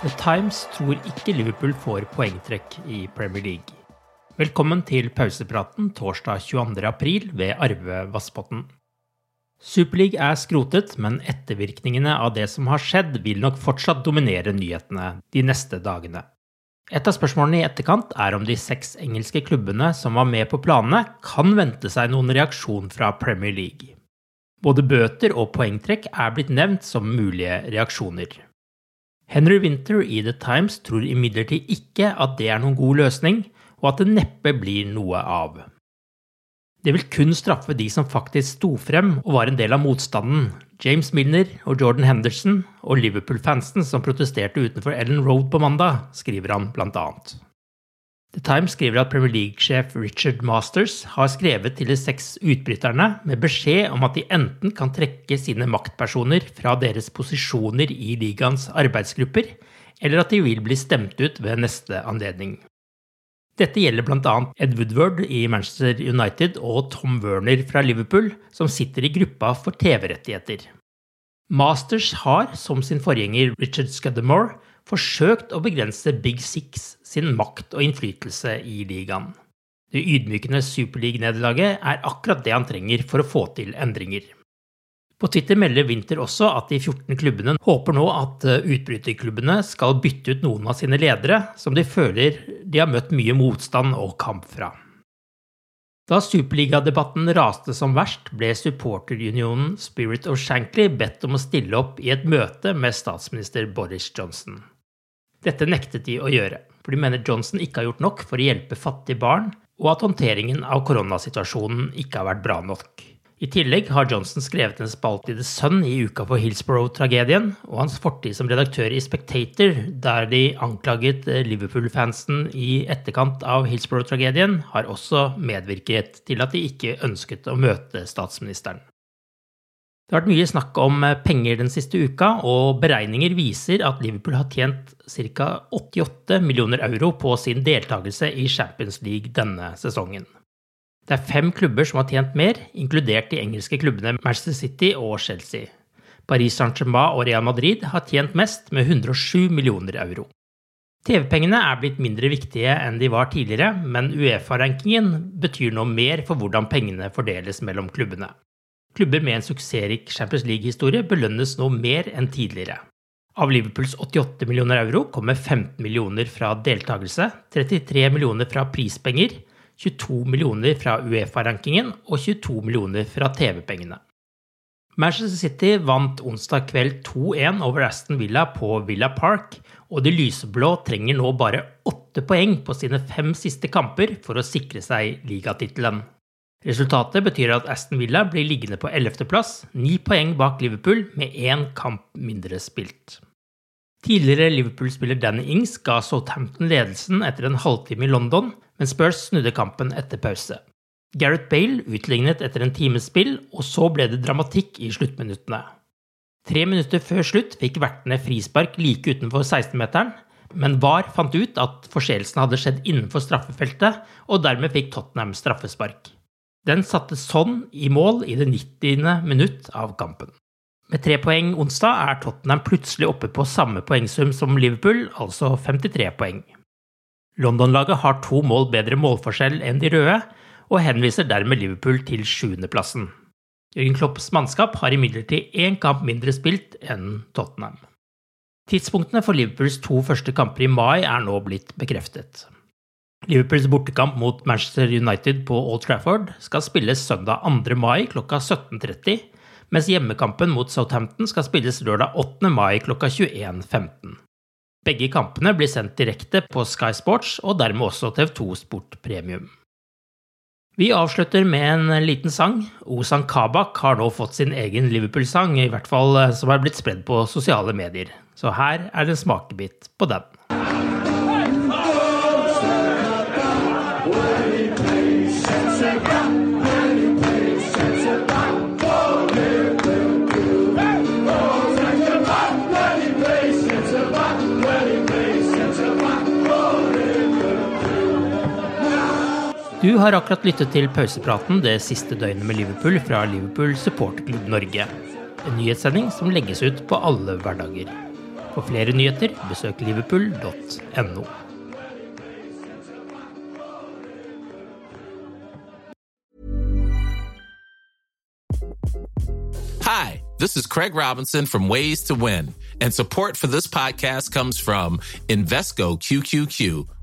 The Times tror ikke Liverpool får poengtrekk i Premier League. Velkommen til pausepraten torsdag 22. april ved Arve Vassbotn. Superleague er skrotet, men ettervirkningene av det som har skjedd, vil nok fortsatt dominere nyhetene de neste dagene. Et av spørsmålene i etterkant er om de seks engelske klubbene som var med på planene, kan vente seg noen reaksjon fra Premier League. Både bøter og poengtrekk er blitt nevnt som mulige reaksjoner. Henry Winter i The Times tror imidlertid ikke at det er noen god løsning, og at det neppe blir noe av. Det vil kun straffe de som faktisk sto frem og var en del av motstanden, James Milner og Jordan Henderson og Liverpool-fansen som protesterte utenfor Ellen Road på mandag, skriver han blant annet. The Times skriver at Premier League-sjef Richard Masters har skrevet til de seks utbryterne med beskjed om at de enten kan trekke sine maktpersoner fra deres posisjoner i ligaens arbeidsgrupper, eller at de vil bli stemt ut ved neste anledning. Dette gjelder bl.a. Ed Woodward i Manchester United og Tom Werner fra Liverpool, som sitter i gruppa for TV-rettigheter. Masters har, som sin forgjenger Richard Scudamore, forsøkt å begrense Big Six sin makt og innflytelse i ligaen. Det ydmykende Superleague-nederlaget er akkurat det han trenger for å få til endringer. På Twitter melder Winter også at de 14 klubbene håper nå at eh, utbryterklubbene skal bytte ut noen av sine ledere, som de føler de har møtt mye motstand og kamp fra. Da superligadebatten raste som verst, ble supporterunionen Spirit of Shankly bedt om å stille opp i et møte med statsminister Boris Johnson. Dette nektet de å gjøre, for de mener Johnson ikke har gjort nok for å hjelpe fattige barn, og at håndteringen av koronasituasjonen ikke har vært bra nok. I tillegg har Johnson skrevet en spalte i The Sun i uka for Hillsborough-tragedien, og hans fortid som redaktør i Spectator, der de anklaget eh, Liverpool-fansen i etterkant av Hillsborough-tragedien, har også medvirket til at de ikke ønsket å møte statsministeren. Det har vært mye snakk om eh, penger den siste uka, og beregninger viser at Liverpool har tjent ca. 88 millioner euro på sin deltakelse i Champions League denne sesongen. Det er fem klubber som har tjent mer, inkludert de engelske klubbene Manchester City og Chelsea. Paris Saint-Germain og Real Madrid har tjent mest, med 107 millioner euro. TV-pengene er blitt mindre viktige enn de var tidligere, men Uefa-rankingen betyr nå mer for hvordan pengene fordeles mellom klubbene. Klubber med en suksessrik Champions League-historie belønnes nå mer enn tidligere. Av Liverpools 88 millioner euro kommer 15 millioner fra deltakelse, 33 millioner fra prispenger 22 millioner fra Uefa-rankingen og 22 millioner fra TV-pengene. Manchester City vant onsdag kveld 2-1 over Aston Villa på Villa Park, og de lyseblå trenger nå bare åtte poeng på sine fem siste kamper for å sikre seg ligatittelen. Resultatet betyr at Aston Villa blir liggende på 11.-plass, ni poeng bak Liverpool med én kamp mindre spilt. Tidligere Liverpool-spiller Danny Ings ga Southampton ledelsen etter en halvtime i London, men Spurs snudde kampen etter pause. Gareth Bale utlignet etter en times spill, og så ble det dramatikk i sluttminuttene. Tre minutter før slutt fikk vertene frispark like utenfor 16-meteren, men VAR fant ut at forseelsen hadde skjedd innenfor straffefeltet, og dermed fikk Tottenham straffespark. Den satte sånn i mål i det 90. minutt av kampen. Med tre poeng onsdag er Tottenham plutselig oppe på samme poengsum som Liverpool, altså 53 poeng. London-laget har to mål bedre målforskjell enn de røde, og henviser dermed Liverpool til sjuendeplassen. Jørgen Klopps mannskap har imidlertid én kamp mindre spilt enn Tottenham. Tidspunktene for Liverpools to første kamper i mai er nå blitt bekreftet. Liverpools bortekamp mot Manchester United på Old Trafford skal spilles søndag 2. mai klokka 17.30, mens hjemmekampen mot Southampton skal spilles lørdag 8. mai klokka 21.15. Begge kampene blir sendt direkte på Sky Sports og dermed også TV2 Sport Premium. Vi avslutter med en liten sang. Ozan Kabak har nå fått sin egen Liverpool-sang, i hvert fall eh, som er blitt spredd på sosiale medier. Så her er det en smakebit på den. Du har akkurat lyttet til pausepraten det siste døgnet med Liverpool fra Liverpool supporterklubb Norge. En nyhetssending som legges ut på alle hverdager. For flere nyheter, besøk liverpool.no. Hi, this is Craig Robinson from Ways to Win, and support for this podcast comes from Invesco QQQ